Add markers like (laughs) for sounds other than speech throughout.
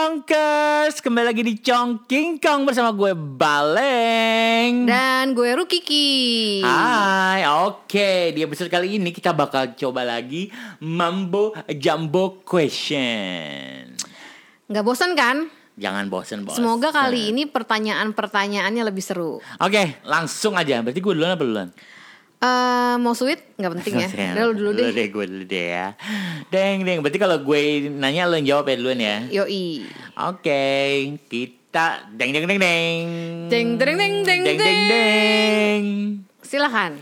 Congkers, kembali lagi di Congking Kong bersama gue Baleng. Dan gue Rukiki. Hai, oke. Di episode kali ini kita bakal coba lagi Mambo Jumbo Question. Gak bosan kan? Jangan bosen-bosen Semoga kali ini pertanyaan-pertanyaannya lebih seru. Oke, langsung aja. Berarti gue duluan apa duluan? Eh, Mau sweet? Gak penting ya (laughs) Udah lu dulu deh deh, gue dulu deh ya Deng, deng Berarti kalau gue nanya lo yang jawab ya duluan ya Yoi Oke, kita deng deng deng deng. Deng, deng, deng, deng, deng, deng, deng. Silahkan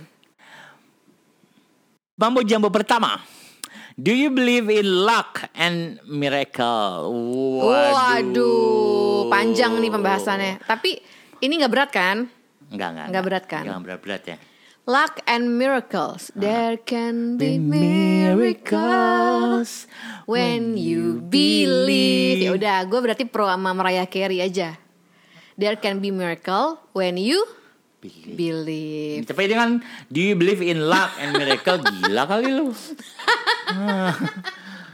Mambo jambo pertama. Do you believe in luck and miracle? Waduh Panjang nih pembahasannya Tapi ini gak berat kan? Enggak, enggak. Nggak berat kan? Enggak berat-berat ya. Luck and miracles. There can be miracles When you believe. Ya udah gue berarti pro sama Mariah Carey aja. There can be miracle when you Believe. believe. Tapi dia kan Do you believe in luck and miracle? (laughs) Gila kali lu. (laughs)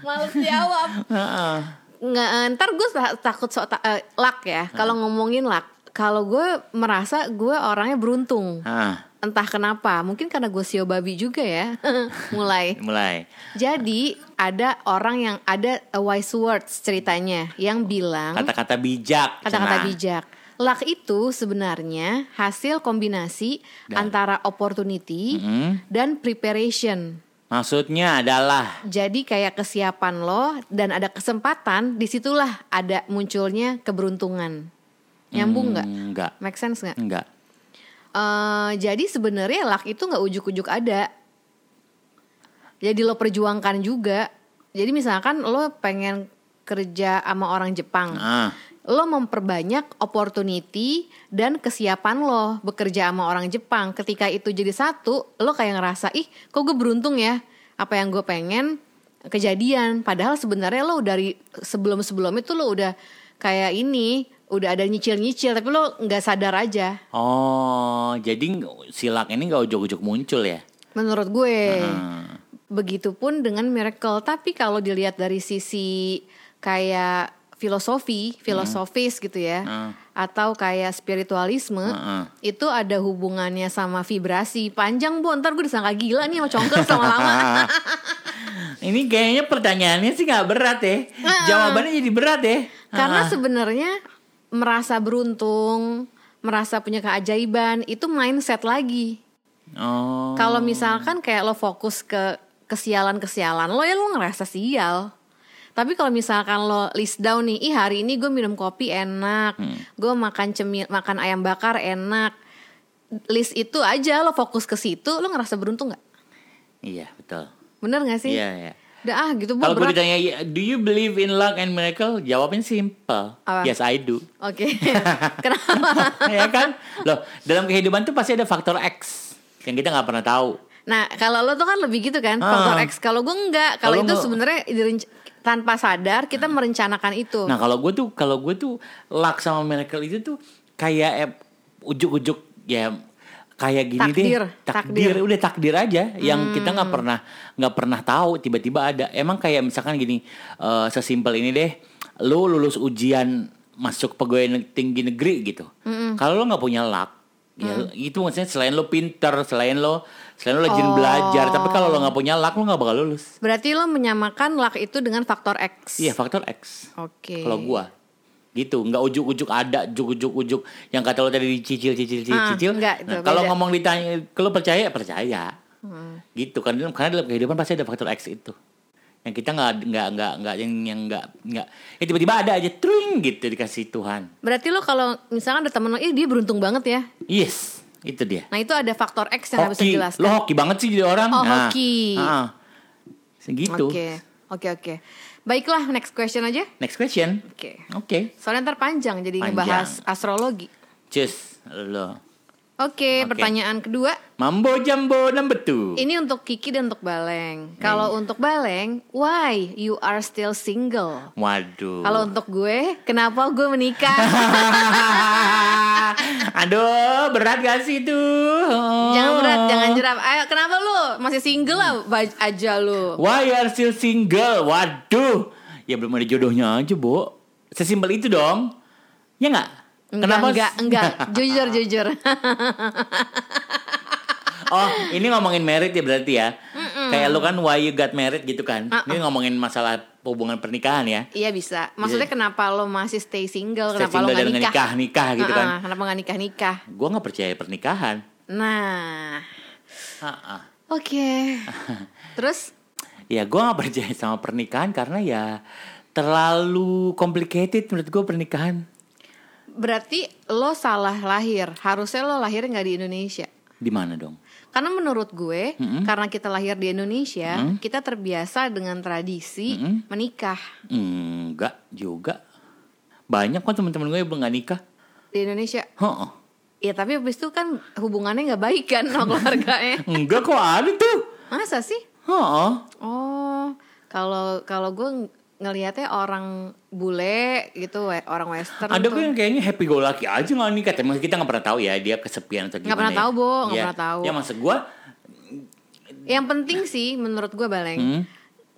Males jawab. Heeh. Nggak, eh, ntar gue ta- takut so ta- eh, luck ya. Kalau ngomongin luck Kalau gue merasa gue orangnya beruntung. Ah, Entah kenapa Mungkin karena gue sio babi juga ya (laughs) Mulai mulai. Jadi ada orang yang ada a wise words ceritanya yang bilang Kata-kata bijak. kata-kata bijak. Luck itu sebenarnya hasil kombinasi antara opportunity Mm-mm. dan preparation. Maksudnya adalah Jadi kayak kesiapan lo dan ada kesempatan, di situlah ada munculnya keberuntungan. Nyambung nggak? Hmm, Enggak. Make sense nggak? Enggak. Eh, jadi sebenarnya luck itu nggak ujuk-ujuk ada. Jadi lo perjuangkan juga. Jadi misalkan lo pengen kerja sama orang Jepang, Ah, lo memperbanyak opportunity dan kesiapan lo bekerja sama orang Jepang. Ketika itu jadi satu, lo kayak ngerasa ih, kok gue beruntung ya. Apa yang gue pengen kejadian. Padahal sebenarnya lo dari sebelum-sebelum itu lo udah kayak ini, udah ada nyicil-nyicil, tapi lo nggak sadar aja. Oh, jadi silak ini nggak ujuk-ujuk muncul ya? Menurut gue. Hmm. Begitupun dengan miracle. Tapi kalau dilihat dari sisi kayak filosofi, filosofis gitu ya, Hmm. atau kayak spiritualisme, Heeh. itu ada hubungannya sama vibrasi. Panjang bu, ntar gue disangka gila nih sama congkel sama lama. (laughs) Ini kayaknya pertanyaannya sih nggak berat ya. Jawabannya jadi berat ya. Karena sebenarnya merasa beruntung, merasa punya keajaiban, itu mindset lagi. Oh. Kalau misalkan kayak lo fokus ke kesialan-kesialan lo ya lo ngerasa sial. Tapi kalau misalkan lo list down nih, ih hari ini gue minum kopi enak, gue makan cemil, makan ayam bakar enak. List itu aja lo fokus ke situ, lo ngerasa beruntung nggak? Iya betul. Bener gak sih? Iya iya. Udah ah gitu Kalau gue ditanya, do you believe in luck and miracle? Jawabnya simple. Apa? Yes I do. Oke. (laughs) Kenapa? (laughs) ya kan? Loh, dalam kehidupan tuh pasti ada faktor X yang kita nggak pernah tahu. Nah kalau lo tuh kan lebih gitu kan, Ah. faktor X. Kalau gue enggak, kalau itu sebenarnya tanpa sadar kita merencanakan itu. Nah kalau gue tuh kalau gue tuh luck sama miracle itu tuh kayak eh, ujuk-ujuk ya kayak gini Takdir, deh takdir, takdir. udah takdir aja yang kita nggak pernah nggak pernah tahu tiba-tiba ada emang kayak misalkan gini eh, sesimpel ini deh lu lulus ujian masuk pegawai tinggi negeri gitu kalau lu nggak punya luck ya Mm. itu maksudnya selain lo pinter selain lo selain lo rajin Oh. belajar tapi kalau lo nggak punya luck lo nggak bakal lulus Berarti lo menyamakan luck itu dengan faktor X. iya faktor X Oke. kalau gua gitu nggak ujuk-ujuk ada ujuk-ujuk yang kata lo tadi dicicil cicil cicil Ah, cicil. nggak, itu nah, kalau ngomong ditanya kalau percaya percaya. Gitu kan karena dalam kehidupan pasti ada faktor X itu. Yang kita nggak nggak nggak nggak yang yang nggak nggak. Ya tiba-tiba ada aja tring gitu dikasih Tuhan. Berarti lo kalau misalkan ada temen lo, ih dia beruntung banget ya. yes itu dia. Nah itu ada faktor X yang harus hoki. dijelaskan. lo hoki banget sih jadi orang. Oh, nah, hoki. ah, segitu. Oke, oke, oke. Baiklah, next question aja. next question Oke. oke Soalnya ntar panjang jadi Panjang. ngebahas astrologi. cus lo Oke, Oke. pertanyaan kedua. mambo jambo number two Ini untuk Kiki dan untuk Baleng. Kalau untuk Baleng, why you are still single? waduh Kalau untuk gue, kenapa gue menikah? (laughs) Aduh, berat gak sih itu? jangan berat, jangan jeram. Ayo, kenapa lu masih single lah aja lu? Why you are still single? Waduh. Ya belum ada jodohnya aja, Bu. Sesimpel itu dong. Ya nggak? Enggak, Kenapa? enggak, enggak. (laughs) Jujur, jujur. Oh, ini ngomongin merit ya berarti ya. Kayak lu kan why you got married gitu kan. Uh-uh. Ini ngomongin masalah hubungan pernikahan ya. iya bisa. Maksudnya kenapa lo masih stay single? Stay Kenapa lo single nggak dan nikah? nikah-nikah gitu kan. Ah, Kenapa nggak nikah nikah? Gua nggak percaya pernikahan. Nah, Ha-ha. oke. (laughs) Terus Ya gua nggak percaya sama pernikahan karena ya terlalu complicated menurut gua pernikahan. berarti lo salah lahir. Harusnya lo lahir nggak di Indonesia. Di mana dong? Karena menurut gue, karena kita lahir di Indonesia, kita terbiasa dengan tradisi menikah Enggak juga. Banyak kok teman-teman gue yang belum nikah. di Indonesia. Heeh. Ya tapi habis itu kan hubungannya nggak baik kan sama keluarganya. (laughs) Enggak kok ada tuh. Masa sih? Heeh. Oh, kalau kalau gue ngelihatnya orang bule gitu, orang western Ada tuh. yang kayaknya happy go lucky aja nggak nikah. Tapi kita nggak pernah tahu ya dia kesepian atau gimana. Nggak pernah ya. tahu, Bo. Nggak Ya. pernah tahu. Ya maksud gue. Yang penting sih menurut gue Baleng, Hmm?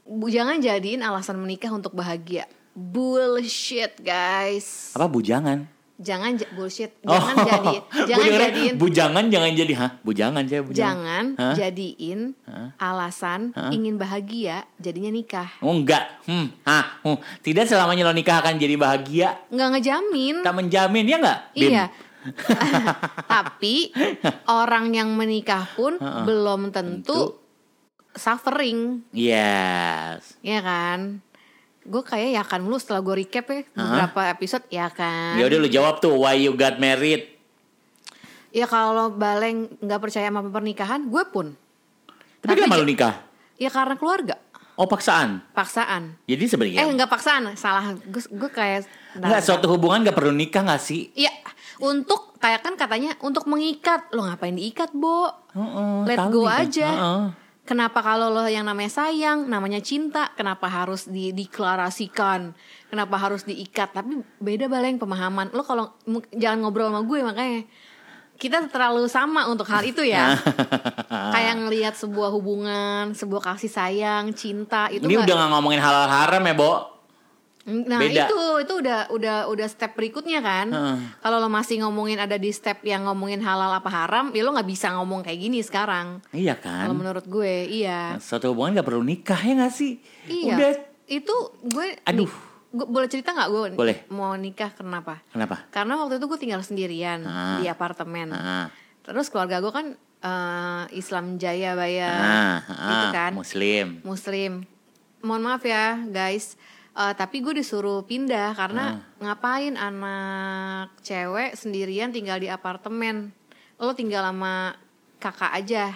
bu- jangan jadiin alasan menikah untuk bahagia. Bullshit, guys. Apa bujangan? Jangan bullshit. Jangan (laughs) jadi Gua jangan jadiin bujangan jangan jadi hah? Bujangan saya bujangan. jangan Hah? jadiin alasan ingin bahagia jadinya nikah. Oh enggak. Hmm. Hah. Hmm. Tidak selamanya lo nikah akan jadi bahagia. Nggak ngejamin. Tak menjamin ya enggak? Bim? Iya. (laughs) (laughs) Tapi orang yang menikah pun belum tentu suffering, Yes. ya kan? Gue kayak ya kan mulu setelah gue recap ya beberapa episode ya kan. Ya udah lu jawab tuh why you got married. Ya kalau Baleng nggak percaya sama pernikahan, gue pun. Tapi Tapi kenapa j- lu nikah? Ya karena keluarga, Oh paksaan. paksaan. Jadi sebenarnya Eh nggak paksaan, salah. Gue gue kayak Enggak, suatu hubungan gak perlu nikah gak sih? Iya, untuk kayak kan katanya untuk mengikat. Lo ngapain diikat, Bo? Heeh, Let tahu go aja. heeh. Kenapa kalau lo yang namanya sayang, namanya cinta, kenapa harus dideklarasikan? Kenapa harus diikat? Tapi beda baleng pemahaman. Lo kalau jangan ngobrol sama gue makanya. Kita terlalu sama untuk hal itu ya. (laughs) Kayak ngelihat sebuah hubungan, sebuah kasih sayang, cinta itu Ini nggak- udah gak ngomongin halal haram ya, Bo? Nah Beda. itu itu udah udah udah step berikutnya kan. Heeh. Kalau lo masih ngomongin ada di step yang ngomongin halal apa haram, ya lo nggak bisa ngomong kayak gini sekarang. Iya Kalau kan? menurut gue, iya. Suatu hubungan gak perlu nikah ya gak sih? Iya. Udah. Itu gue. Aduh. gue boleh cerita nggak gue Boleh. mau nikah kenapa? Kenapa? Karena waktu itu gue tinggal sendirian Ah. di apartemen. Ah, Terus keluarga gue kan eh, Islam Jaya Baya, ah, gitu ah, kan. Muslim. Muslim. Mohon maaf ya guys, Eh, tapi gue disuruh pindah karena ngapain anak cewek sendirian tinggal di apartemen. Lo tinggal sama kakak aja.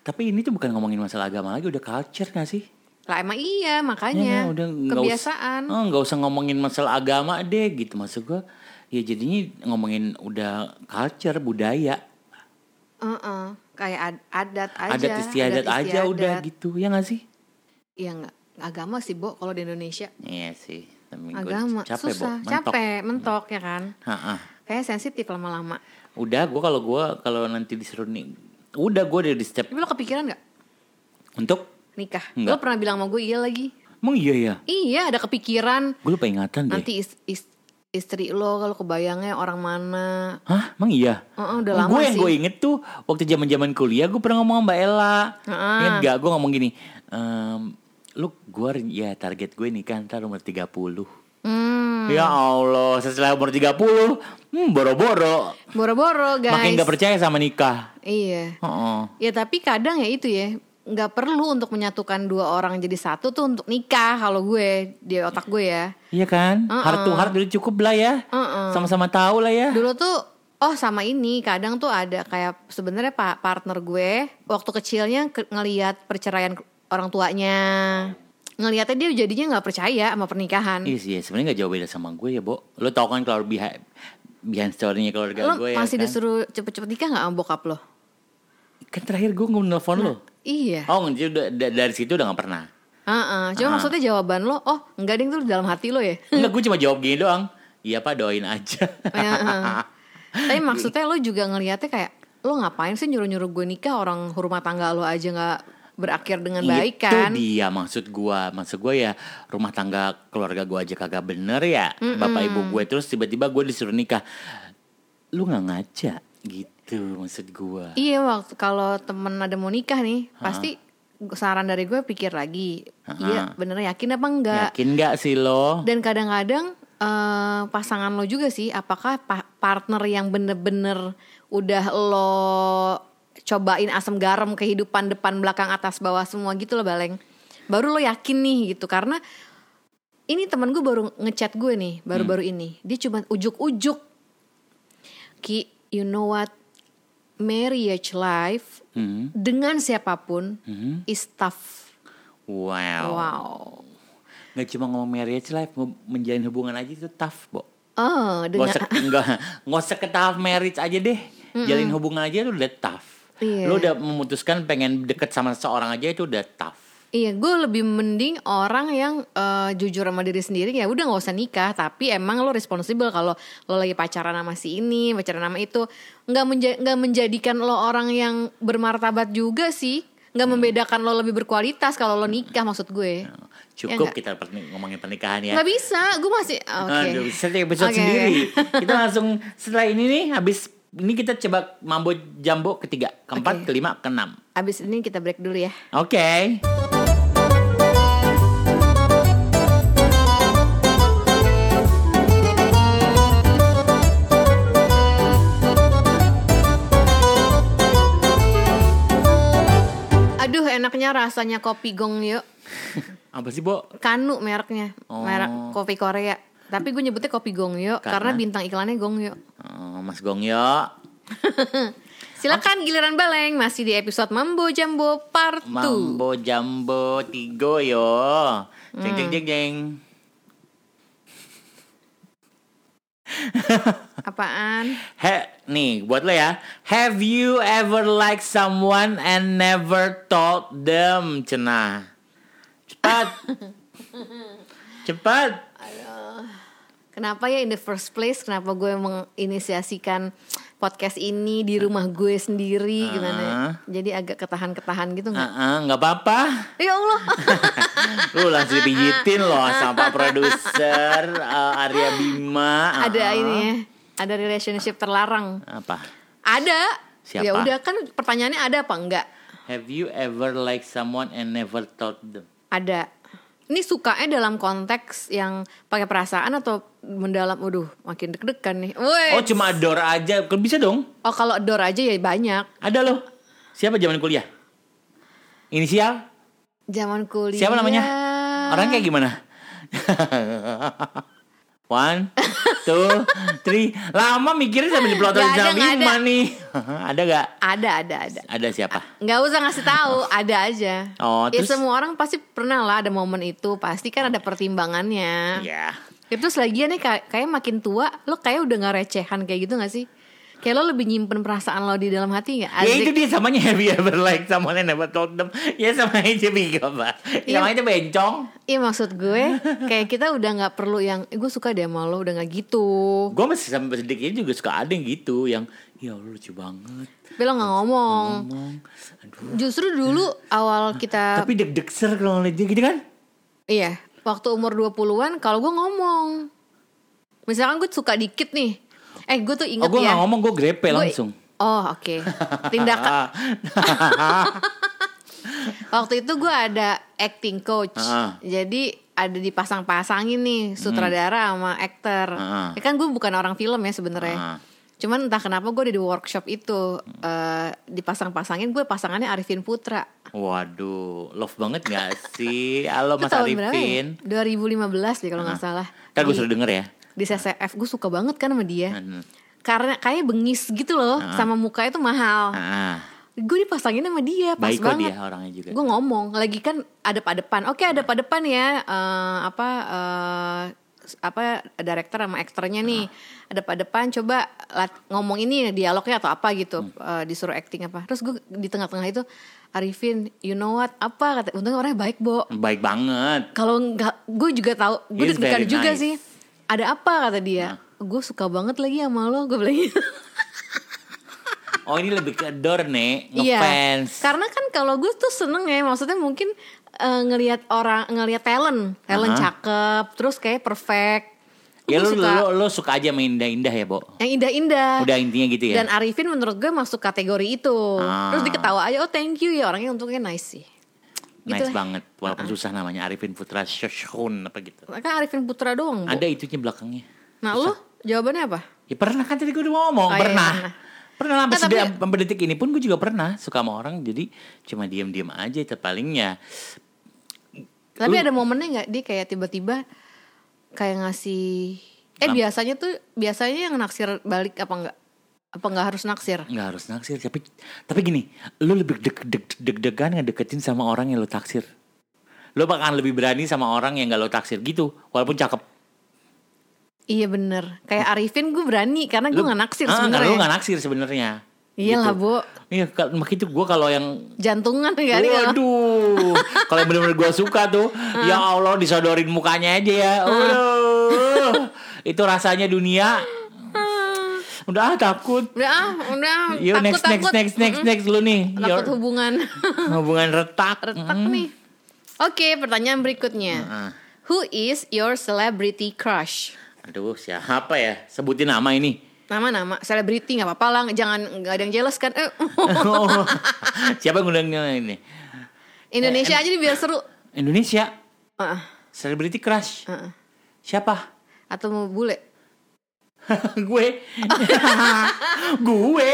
Tapi ini tuh bukan ngomongin masalah agama lagi, udah culture gak sih? Lah emang iya Ya, makanya udah nggak us- kebiasaan. oh, nggak usah ngomongin masalah agama deh gitu maksud gua. Ya jadinya ngomongin udah culture budaya, Heeh, kayak ad- adat aja. adat istiadat aja udah gitu ya gak sih? Iya nggak agama sih, Bo, kalau di Indonesia. Iya sih. Agama capek, Bo. susah, Mentok. capek, mentok ya kan. Ha-ha. Kayak sensitif lama-lama. Udah gua kalau gua kalau nanti disuruh nih udah gua udah di step Tapi lo kepikiran nggak untuk nikah? Nggak. Lo pernah bilang sama gue iya lagi. Emang iya ya? Iya, ada kepikiran. Gue lupa ingatan deh. Nanti is- is- istri lo kalau kebayangnya orang mana? Hah? Emang iya? Heeh, udah lama gue yang gue inget tuh waktu zaman zaman kuliah gue pernah ngomong sama Mbak Ella. Heeh. Ingat gak? Gue ngomong gini. ehm, lu gue ya target gue nikah ntar umur 30 Hmm, Ya Allah setelah umur 30 hmm, Boro-boro boro-boro guys. Makin gak percaya sama nikah Iya. Heeh. Ya tapi kadang ya itu ya nggak perlu untuk menyatukan dua orang jadi satu tuh untuk nikah kalau gue di otak gue ya. Iya kan Heart to heart udah cukup lah ya. Sama-sama tahu lah ya Dulu tuh oh sama ini kadang tuh ada kayak sebenarnya pak partner gue waktu kecilnya ke- ngelihat perceraian orang tuanya ngelihatnya dia jadinya nggak percaya sama pernikahan. Iya sih sebenarnya gak jauh beda sama gue ya Bo Lo tau kan kalau behind, behind story-nya keluarga Lo gue ya masih kan? disuruh cepet-cepet nikah nggak sama bokap lo? Kan terakhir gue nge-nelfon lo Iya. Oh jadi udah, da- dari situ udah gak pernah Heeh. Cuma maksudnya jawaban lo, oh enggak ding tuh dalam hati lo ya. (laughs) Enggak gue cuma jawab gini doang Iya pak doain aja Heeh. Tapi maksudnya lo juga ngelihatnya kayak lo ngapain sih nyuruh-nyuruh gue nikah orang rumah tangga lo aja nggak berakhir dengan baik itu kan? dia. Maksud gua maksud gua ya rumah tangga keluarga gua aja kagak bener ya. Bapak ibu gue terus tiba-tiba gue disuruh nikah. Lu nggak ngaca? Gitu maksud gua. Iya waktu kalau temen ada mau nikah nih pasti saran dari gue pikir lagi. Iya bener yakin apa enggak? Yakin nggak sih lo? Dan kadang-kadang eh, pasangan lo juga sih apakah pa- partner yang bener-bener udah lo cobain asam garam kehidupan depan belakang atas bawah semua gitu loh baleng. Baru lo yakin nih gitu karena ini temen gue baru ngechat gue nih baru-baru ini. Dia cuma ujuk-ujuk ki you know what? Marriage life Hmm, dengan siapa pun hmm. is tough. Wow. Wow. Nggak cuma ngomong marriage life mau menjalin hubungan aja itu tough bo. Oh dengan nggak, ke tahap marriage aja deh. Jalin hubungan aja itu udah tough. Iya. Lu udah memutuskan pengen deket sama seseorang aja itu udah tough. Iya, gue lebih mending orang yang eh, jujur sama diri sendiri ya udah nggak usah nikah, tapi emang lo responsible kalau lo lagi pacaran sama si ini, pacaran sama itu, nggak menja- nggak menjadikan lo orang yang bermartabat juga sih, nggak membedakan lo lebih berkualitas kalau lo nikah maksud gue. Cukup nggak? kita ngomongin pernikahan ya. Nggak bisa, gue masih oke. Aduh, bisa jadi episode Oke, sendiri. oke. Kita langsung setelah ini nih habis ini kita coba mambo jambo ketiga, keempat, Oke. kelima, keenam. Abis ini kita break dulu ya. Oke. Aduh, enaknya rasanya kopi gong yuk. (laughs) Apa sih, Bo? Kanu mereknya, Oh. merek kopi Korea. Tapi gue nyebutnya kopi gong yuk karena, Karena? bintang iklannya gong yuk. Oh, Mas Gongyo. (laughs) Silakan giliran Baleng masih di episode Mambo Jambo Part 2. Mambo jambo tigo yo. Jeng jeng jeng jeng. (laughs) Apaan? He, nih buat lo ya. Have you ever liked someone and never told them? Cenah. Cepat. (laughs) Cepat. Kenapa ya in the first place kenapa gue menginisiasikan podcast ini di rumah gue sendiri gimana? ya? Ah. Jadi agak ketahan-ketahan gitu nggak? Nggak apa-apa. Ya Allah. (laughs) Lu langsung dipijitin loh sama produser uh, Arya Bima. ada Ah. ini ya. Ada relationship terlarang. Apa? Ada. Siapa? Ya udah kan pertanyaannya ada apa enggak? Have you ever liked someone and never told them? Ada. Ini sukanya dalam konteks yang pakai perasaan atau mendalam? Waduh, makin deg-degan nih. Woi. Oh cuma adore aja, bisa dong. Oh kalau door aja ya banyak. Ada loh. Siapa zaman kuliah? Inisial? Zaman kuliah. Siapa namanya? Orang kayak gimana? (laughs) One, two, three. Lama mikirnya sambil dipelototin sama Bima ada. nih. (laughs) ada gak? Ada, ada, ada. Ada siapa? Nggak usah ngasih tahu, (laughs) ada aja. Oh, ya terus? semua orang pasti pernah lah ada momen itu, pasti kan ada pertimbangannya. Ya. Itu lagian nih kayak, makin tua, lo kayak udah nggak recehan kayak gitu gak sih? Kayak lo lebih nyimpen perasaan lo di dalam hati gak? Ya itu dia samanya have you ever like someone and never told them. Ya sama aja Bika, Pak. Iya. Sama aja bencong. Iya maksud gue, kayak kita udah nggak perlu yang, eh, gue suka deh sama lo, udah nggak gitu. Gue masih sampai sedikit juga suka ada yang gitu yang ya Allah lucu banget. Tapi lo nggak ngomong. Ngomong. Aduh. Justru dulu awal kita, Tapi deg-deg ser kalau ngeliat dia gitu kan? iya, waktu umur 20-an, kalau gue ngomong. Misalkan gue suka dikit nih, eh gue tuh inget Oh gue ya. gak ngomong, gue grepe Gue- langsung. Oh oke. Tindakan (laughs) waktu itu gue ada acting coach. Ah. Jadi ada dipasang-pasangin nih sutradara sama aktor. Ah. Ya kan gue bukan orang film ya sebenarnya. Ah. Cuman entah kenapa gue ada di workshop itu eh, dipasang-pasangin gue pasangannya Arifin Putra. Waduh, love banget gak sih? Halo Mas Arifin. ya? 2015 deh kalau nggak salah. Ntar gue suruh denger ya. Di CCF gue suka banget kan sama dia. Hmm. Karena kayak bengis gitu loh, sama mukanya tuh mahal. Ah, Gue dipasangin sama dia, pas baik banget. dia orangnya juga. gue ngomong lagi kan ada depan oke ada depan ya eh, apa eh, apa director sama aktornya nih ada depan coba lat- ngomong ini dialognya atau apa gitu Eh, disuruh acting apa terus gue di tengah-tengah itu Arifin you know what apa kata untungnya orangnya baik bo Baik banget. kalau nggak gue juga tahu gue deg-degan juga nice. sih ada apa kata dia gue suka banget lagi sama lo gue bilang gitu Oh ini lebih ke adore nih, Iya. ngefans. Karena kan kalau gue tuh seneng ya, maksudnya mungkin eh, ngelihat orang ngelihat talent, talent Aha. cakep, terus kayak perfect. Ya lu, suka lu, lu suka aja main indah-indah ya, Bo? yang indah-indah. Udah intinya gitu ya. Dan Arifin menurut gue masuk kategori itu. Ah. Terus diketawa aja, oh thank you ya orangnya untungnya nice sih. Nice gitu banget, walaupun susah namanya Arifin Putra Shoshun apa gitu. Kan Arifin Putra doang. Bu. Ada itunya belakangnya. Nah lu jawabannya apa? Ya pernah kan tadi gue udah ngomong, Oh, iya, pernah. pernah. Pernah sampai Nah, tapi- detik ini pun gue juga pernah suka sama orang jadi cuma diam-diam aja itu palingnya. Tapi Lu- ada momennya nggak dia kayak tiba-tiba kayak ngasih eh Kenapa? biasanya tuh biasanya yang naksir balik apa enggak? Apa nggak harus naksir? nggak harus naksir tapi tapi gini lu lebih deg deg deg-degan ngedeketin sama orang yang lu taksir lu bakalan lebih berani sama orang yang gak lo taksir gitu walaupun cakep Iya bener Kayak Arifin gue berani karena gue nggak naksir ah, karena lu sebenarnya. gak naksir sebenarnya Iya lah Gitu. bu iya makanya itu gue kalau yang Jantungan kali kalau Waduh, kalau yang bener-bener gue suka tuh, Ah. ya Allah disodorin mukanya aja ya. Waduh, itu rasanya dunia. Udah ah, takut. Udah ah, udah Yuk takut next next takut. next next next lu nih. Takut Your- hubungan (laughs) hubungan retak. retak Mm. nih. Oke pertanyaan berikutnya. Ah. Who is your celebrity crush? Aduh, siapa ya? Sebutin nama ini. Nama-nama selebriti nggak apa-apa lah, jangan nggak ada yang jealous kan? Eh, (laughs) Oh, (laughs) siapa yang ngundang ini? Indonesia aja nih biar seru. Indonesia. Heeh, Celebrity crush. heeh. Siapa? Atau mau bule? (laughs) gue. (laughs) gue.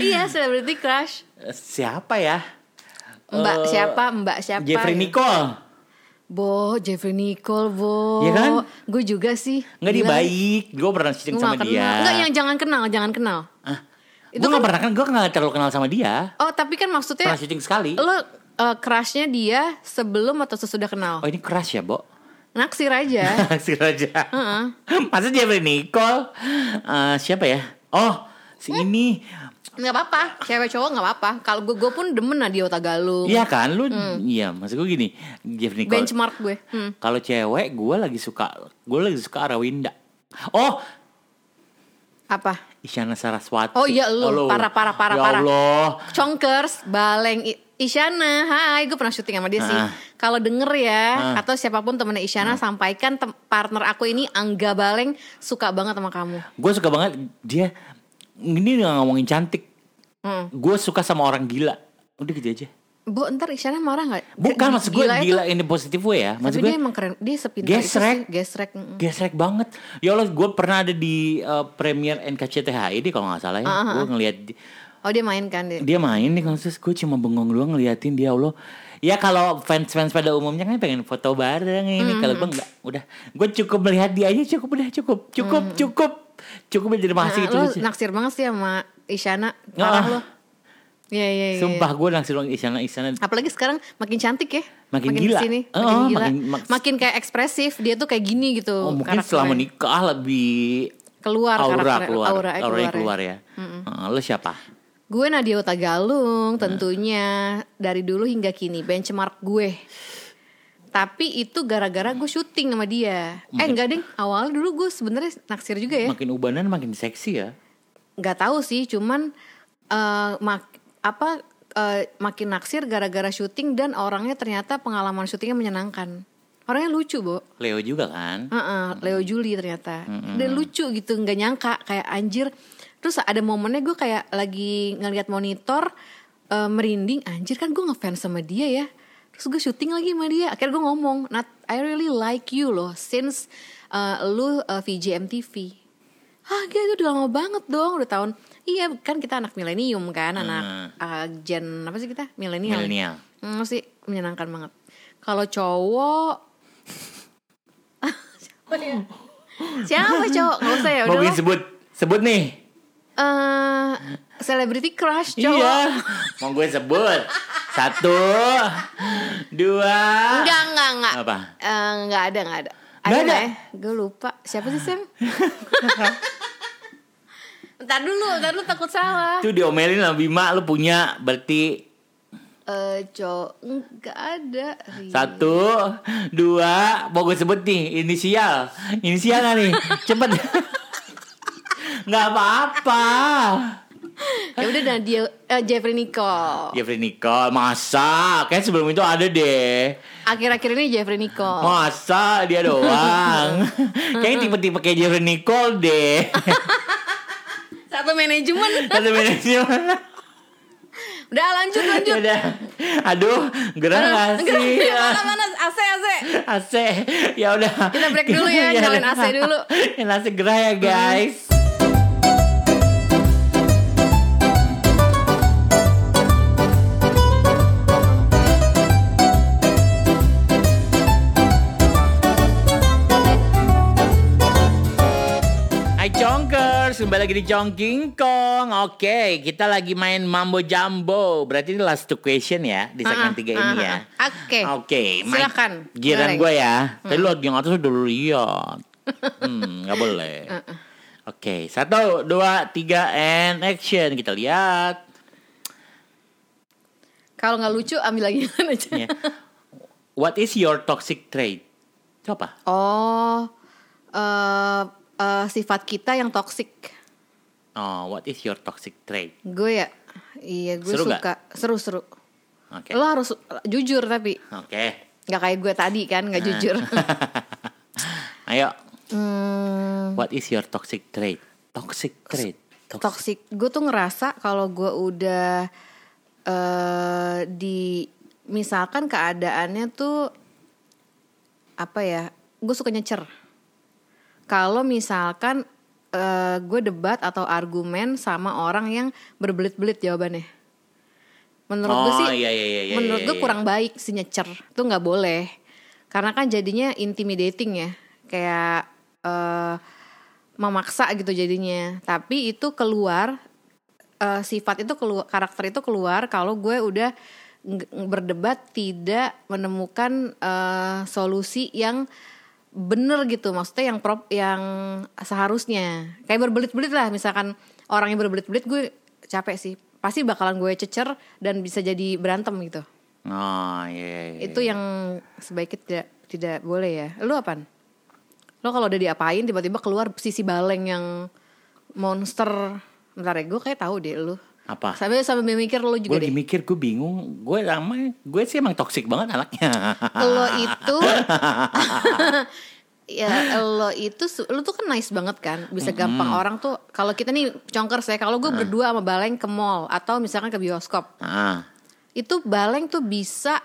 iya celebrity crush. Siapa ya? Mbak Eh, siapa? Mbak siapa? Jeffrey Nicole. Bo, Jeffrey Nicole, Bo. Iya kan? Gue juga sih. Enggak dia baik. Gue pernah Gue sama gak dia. kenal. Enggak yang jangan kenal, jangan kenal. Ah, Itu gue kan- gak pernah kan, gue gak terlalu kenal sama dia. Oh, tapi kan maksudnya Pernah syuting sekali. lo uh, crushnya dia sebelum atau sesudah kenal? Oh ini crush ya, Bo? Naksir aja. (laughs) Naksir aja. Heeh. Masa Jeffrey Nicole? Eh, siapa ya? Oh, si ini. Nggak apa-apa, cewek cowok nggak apa-apa. Kalau gue, gue pun demen Nadia Tagalung. Iya kan, lu, iya. Maksud gue gini, Jeffrey Nicole. Benchmark gue. Hmm. Kalau cewek, gue lagi suka, gue lagi suka Arawinda. Oh, Apa? Isyana Saraswati. Oh iya, lu. lu. Parah, parah, parah, ya parah. Allah. Chongkers, Baleng Isyana, hai, gue pernah syuting sama dia sih. Ah. Kalau denger ya, Ah. atau siapa pun temennya Isyana, sampaikan tem- partner aku ini Angga Baleng suka banget sama kamu. Gue suka banget dia ini nggak ngomongin cantik. Hmm. Gue suka sama orang gila. Udah gitu aja. Bu, ntar Isyana marah nggak? Bukan G- maksud gue gila gila, ini positif way ya. Tapi Maksud dia gue emang keren, dia sepintar Gesrek. itu sih. Gesrek. gesrek banget. Ya Allah, gue pernah ada di uh, premier NKCTHI deh kalau nggak salah ya. Ah, ah, Gue ngeliat di- Oh dia main kan dia. dia main nih konses gue cuma bengong doang ngeliatin dia Allah. Ya kalau fans-fans pada umumnya kan pengen foto bareng ini. Kalau gue enggak, udah. Gue cukup melihat dia aja cukup udah cukup, cukup, cukup. Cukup jadi masih Nah, itu lo aja. naksir banget sih sama Isyana. Ah. Parah lo. Iya iya iya. Sumpah gue naksir orang Isyana Isyana Apalagi sekarang makin cantik ya. Makin gila. ke sini, Oh, makin gila. makin- Makin, mak- kayak ekspresif. Dia tuh kayak gini gitu. Oh mungkin karakternya. setelah menikah lebih keluar aura karakternya, keluar, auranya keluar, keluar ya. ya. Heeh, lo siapa? Gue Nadia Tagalung Nah. tentunya dari dulu hingga kini benchmark gue. Tapi itu gara-gara gue syuting sama dia. Eh enggak ding, awalnya dulu gue sebenarnya naksir juga ya. Makin ubanan makin seksi ya. nggak tahu sih cuman eh mak apa eh, makin naksir gara-gara syuting dan orangnya ternyata pengalaman syutingnya menyenangkan orangnya lucu bo Leo juga kan? Heeh, Leo Juli ternyata dia lucu gitu nggak nyangka kayak anjir terus ada momennya gue kayak lagi ngeliat monitor eh, merinding anjir kan gue ngefans sama dia ya. Terus gue syuting lagi sama dia akhirnya gue ngomong Nat I really like you loh since eh, lu eh, VJ MTV ah gila itu udah lama banget dong udah tahun. Iya kan kita anak milenium kan anak eh, gen apa sih kita? Milenial. Milenial. Hmm, sih menyenangkan banget. Kalau cowok siapa ya siapa cowok? Nggak usah ya udah sebut. Sebut nih. Eh celebrity crush cowok Iya. Mau gue sebut. Satu, dua. enggak enggak enggak Apa? Eh, enggak ada enggak ada Nggak ada? ya? gue lupa siapa sih Sam (laughs) Ntar dulu, ntar dulu takut salah. Itu diomelin sama Bima lu punya berarti Eh, cowok enggak ada. Satu, dua, mau gue sebut nih inisial, inisial nih, cepet. (laughs) Nggak apa-apa. ya udah Nadia eh, Jeffrey Nicole. Jeffrey Nicole masa kayak sebelum itu ada deh Akhir-akhir ini Jeffrey Nicole. masa dia doang (laughs) kayak tipe-tipe kayak Jeffrey Nicole deh Satu manajemen. (laughs) kata manajemen Udah lanjut lanjut. udah aduh gerah nggak sih mana mana AC AC. AC ya udah Kita break dulu ya, (laughs) nyalain udah. AC dulu. nyalain AC gerah ya guys kembali lagi di Chongking Kong Oke, kita lagi main Mambo Jumbo Berarti ini last two question ya Di segmen Ah, tiga ah, ini ya ah. Oke. Oke, main- Silakan. Giliran Mulai. gue ya Tadi lu yang atas udah lu lihat (laughs) Hmm, gak boleh Oke, satu, dua, tiga, and action Kita lihat Kalau nggak lucu ambil lagi aja. ya. What is your toxic trait? Coba Oh, eh eh, sifat kita yang toksik. Oh, what is your toxic trait? Gue ya, iya gue Seru suka seru-seru. Oke Lo harus jujur tapi Oke nggak kayak gue tadi kan Nah. nggak jujur. (laughs) Ayo hmm, What is your toxic trait? Toxic trait. Toxic. toxic. Gue tuh ngerasa kalau gue udah eh di misalkan keadaannya tuh apa ya? Gue suka nyecer. Kalau misalkan eh gue debat atau argumen sama orang yang berbelit-belit jawabannya. Menurut gue Oh, sih, iya, iya, iya, iya, menurut iya, gue iya. kurang baik si nyecer. Itu nggak boleh. Karena kan jadinya intimidating ya, kayak eh memaksa gitu jadinya. Tapi itu keluar eh, sifat itu keluar, karakter itu keluar kalau gue udah berdebat tidak menemukan eh, solusi yang bener gitu maksudnya yang prop yang seharusnya. Kayak berbelit-belit lah misalkan orang yang berbelit-belit gue capek sih. Pasti bakalan gue cecer dan bisa jadi berantem gitu. Oh, iya, iya. itu yang sebaiknya tidak tidak boleh ya. Lu apaan? Lo kalau udah diapain tiba-tiba keluar sisi baleng yang monster. Bentar ya gue kayak tahu deh lu Apa? sambil sambil mikir lo Gue juga lagi deh mikir, gue bingung. Gue lama, gue sih emang toxic banget anaknya. lo itu (laughs) ya lo itu lo tuh kan nice banget kan bisa gampang orang tuh kalau kita nih congker saya kalau gue berdua sama baleng ke mall atau misalkan ke bioskop ah, itu baleng tuh bisa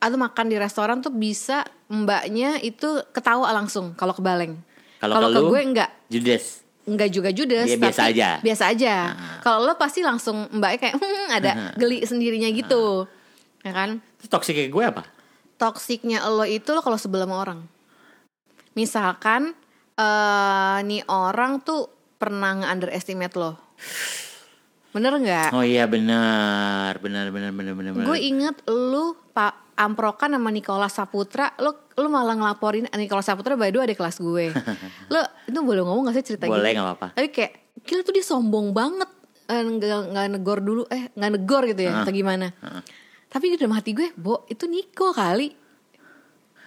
atau makan di restoran tuh bisa mbaknya itu ketawa langsung kalau ke baleng Kalau ke gue enggak Judas. Enggak juga judes Dia biasa tapi aja. biasa aja kalau lo pasti langsung mbaknya kayak "Hmm," ada geli sendirinya gitu ya kan kayak gue apa? toksiknya lo itu lo kalau sebelah sama orang. Misalkan eh nih orang tuh pernah nge-underestimate lo. Bener nggak? Oh iya benar, benar, benar, benar. benar. Gue inget lu Pak amprokan sama Nicholas Saputra, lo lu malah ngelaporin Nicholas Saputra by the way ada kelas gue. (laughs) lo itu boleh ngomong gak sih cerita Boleh, gitu? nggak apa-apa. Tapi kayak gila tuh dia sombong banget. Eh, nggak nggak negor dulu eh nggak negor gitu ya atau gimana tapi di dalam hati gue bo itu Niko kali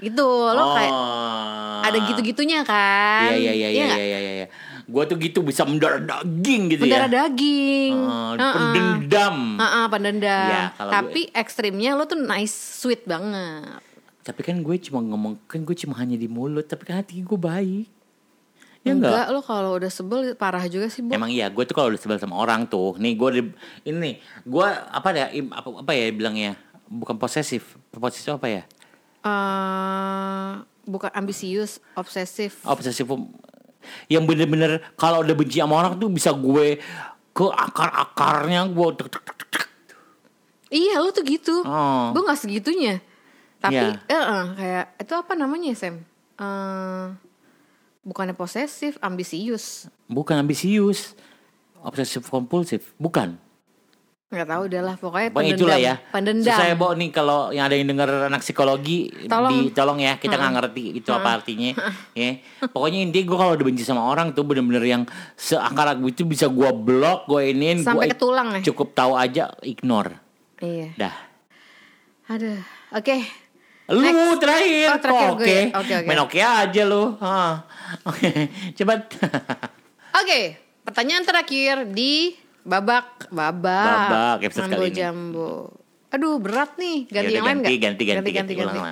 itu lo kayak Oh. ada gitu-gitunya kan Iya, iya, iya, iya, nggak? iya, iya, iya. Gue tuh gitu bisa mendarah daging gitu mendarah ya. daging Oh, Heeh. pendendam. Heeh, pendendam kalau tapi ekstrimnya lo tuh nice sweet banget Tapi kan gue cuma ngomong, kan gue cuma hanya di mulut, tapi kan hati gue baik. Ya enggak? enggak lo kalau udah sebel parah juga sih bu Emang iya, gue tuh kalau udah sebel sama orang tuh, nih gue di- ini gue apa ya apa, apa ya bilangnya bukan posesif, posesif apa ya? Eh, bukan ambisius obsesif Obsesif yang bener-bener kalau udah benci sama orang tuh bisa gue ke akar-akarnya gue tek, tek, tek, tek, tek. iya lo tuh gitu Oh. gue nggak segitunya tapi Iya. eh, eh, kayak itu apa namanya Sam Eh, bukannya posesif ambisius bukan ambisius, obsesif kompulsif, bukan. Nggak tahu udah lah pokoknya Pokoknya pendendam itulah ya. pendendam Saya bawa nih kalau yang ada yang dengar anak psikologi Tolong. di tolong ya kita nggak ngerti itu apa artinya. (laughs) ya. Pokoknya intinya gue kalau udah benci sama orang tuh bener-bener yang seakar gue itu bisa gue blok, gue iniin, Sampai gua ke tulang ya? Cukup tahu aja ignore. iya Dah. aduh oke Lu Next. terakhir. Oh, terakhir oke. ya? Oke, oke. Main oke aja lu. (laughs) Oke. Cepat. (laughs) Oke, pertanyaan terakhir di Babak, babak. Babak, episode Mambo kali ini. jambo. Aduh, berat nih. Ganti Yaudah, yang lain ganti, ganti, ganti, ganti, ganti. Kok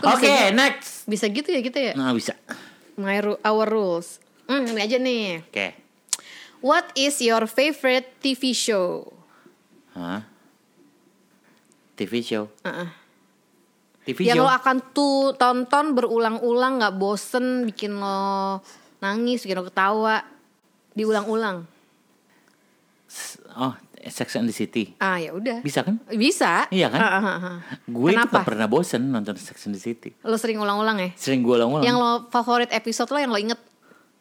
bisa Oke, gitu? next. Bisa gitu ya kita ya? Nah, bisa. My ru- our rules. Hmm, ini aja nih. Oke. What is your favorite TV show? Hah? TV show. Uh-uh. TV Yang show. lo akan tuh tonton berulang-ulang nggak bosen, bikin lo nangis, bikin lo ketawa, diulang-ulang. Oh, Sex and the City. Ah ya udah. Bisa kan? Bisa. Iya kan? Ah. Gue itu Kenapa? gak pernah bosen nonton Sex and the City. Lo sering ulang-ulang ya? Sering gue ulang-ulang. Yang lo favorit episode lo yang lo inget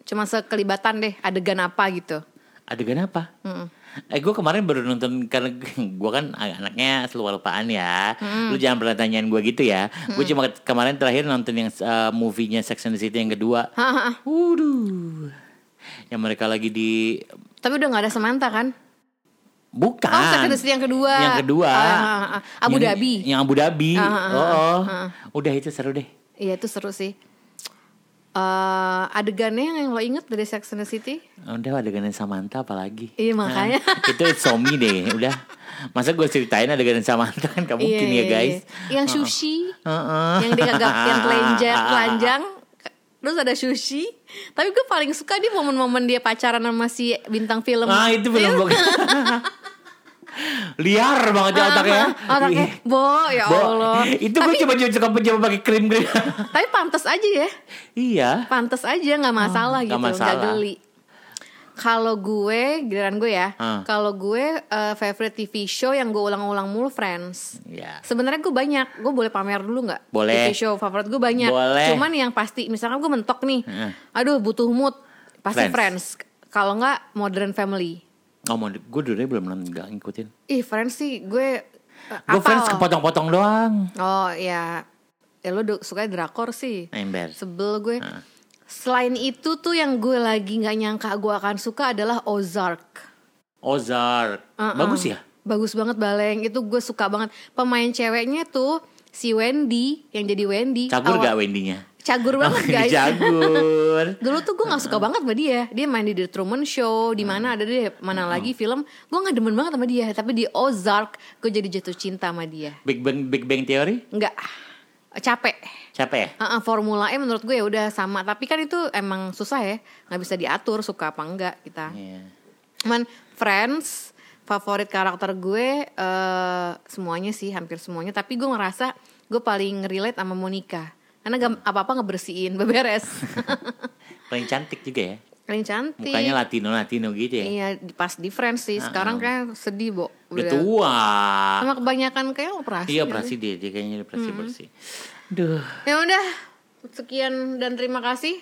cuma sekelibatan deh adegan apa gitu. Adegan apa? Mm-mm. Eh gue kemarin baru nonton karena (laughs) gue kan anaknya selalu lupaan ya. Lu jangan pernah tanyain gue gitu ya. Gue cuma ke- kemarin terakhir nonton yang uh, movie-nya Sex and the City yang kedua. Hahaha. Waduh. Yang mereka lagi di Tapi udah nggak ada Samantha kan? bukan. Oh, Sex and the City yang kedua. Yang kedua. Ah, ah, ah. Abu Yang- Dhabi. Yang Abu Dhabi. Ah, ah, ah, oh, oh. ah. udah itu seru deh. Iya itu seru sih. Eh adegannya yang lo inget dari Sex and the City? Udah adegan Samantha apalagi. Iya, makanya. Nah, (laughs) itu Somi deh, udah. Masa gue ceritain adegan Samantha kan gak mungkin Iya, ya iya, guys. iya. Yang sushi, Heeh. yang dia kagak yang (laughs) telanjang, telanjang, terus ada sushi. Tapi gue paling suka di momen-momen dia pacaran sama si bintang film. Ah itu Iya. belum liar banget ya otaknya. Otaknya, Bo, ya Bo, Allah. Itu gue coba coba coba coba pakai krim krim. Tapi pantas aja ya, iya. pantas aja nggak masalah nggak gitu, nggak masalah. geli. Kalau gue, giliran gue ya, Ah. kalau gue eh, favorite TV show yang gue ulang-ulang mulu Friends. Ya. Sebenarnya gue banyak, gue boleh pamer dulu nggak? Boleh. TV show favorit gue banyak. Boleh. Cuman yang pasti, misalkan gue mentok nih, Heeh. aduh butuh mood, pasti Friends. Friends. Kalau nggak Modern Family. Oh mau gue dulu belum nggak ngikutin. Ih Friends sih gue eh, Gue fans kepotong-potong doang. Oh ya, ya lo suka drakor sih. Ember. Sebel gue. Selain itu tuh yang gue lagi nggak nyangka gue akan suka adalah Ozark. Ozark. Uh-uh. Bagus ya? Bagus banget Baleng, itu gue suka banget. Pemain ceweknya tuh si Wendy yang jadi Wendy. Cagur Awal- gak Wendy-nya? Cagur banget guys. Cagur. (laughs) Dulu tuh gue gak suka banget sama dia. Dia main di The Truman Show, di mana ada deh mana lagi film. Gue gak demen banget sama dia. Tapi di Ozark gue jadi jatuh cinta sama dia. Big Bang Big Bang Theory? Enggak capek. Capek ya? Heeh, Formula E menurut gue ya udah sama. Tapi kan itu emang susah ya, nggak bisa diatur suka apa enggak kita. Iya. Cuman Friends favorit karakter gue eh semuanya sih hampir semuanya. Tapi gue ngerasa gue paling relate sama Monica. Karena gak, apa-apa ngebersihin, (laughs) beberes. Paling cantik juga ya. Paling cantik. Mukanya Latino-Latino gitu ya. Iya, pas di Friends sih. Sekarang kayak sedih, Bo. Udah tua. Sama kebanyakan kayak operasi. Iya operasi dia, dia kayaknya operasi bersih. Duh. Ya udah, sekian dan terima kasih.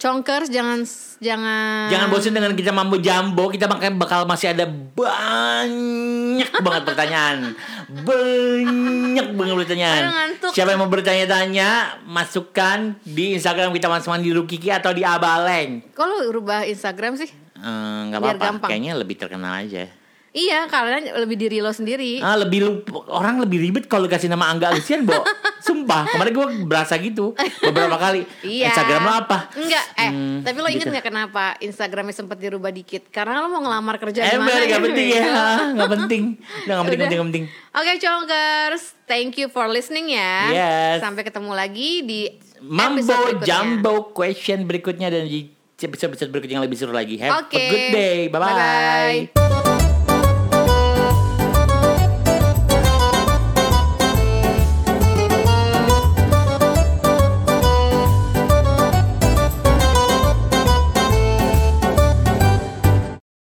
Conkers jangan jangan Jangan bosan dengan kita mambo jambo, kita bakal bakal masih ada banyak banget pertanyaan. (laughs) Banyak banget pertanyaan. Aduh, ngantuk. Siapa yang mau bertanya-tanya, masukkan di Instagram kita masing-masing di Rukiki atau di Abaleng. Lu rubah Instagram sih? Eh, nggak Biar apa-apa, gampang. kayaknya lebih terkenal aja. Iya, karena lebih diri lo sendiri. Ah, lebih lu, orang lebih ribet kalau kasih nama Angga Alisian, Bo. (laughs) Sumpah, kemarin gue berasa gitu beberapa kali. Iya. Instagram lo apa? Enggak, eh, Hmm, tapi lo inget gitu. nggak kenapa Instagramnya sempat dirubah dikit? Karena lo mau ngelamar kerja di Ember, mana? gak gitu. penting ya, gak penting. Udah gak penting, Udah. penting, gak penting. Oke, Conkers, thank you for listening ya. Yes. Sampai ketemu lagi di Mambo. Jumbo question berikutnya dan di episode-episode berikutnya yang lebih seru lagi. Have Oke. a good day. Bye-bye. Bye-bye.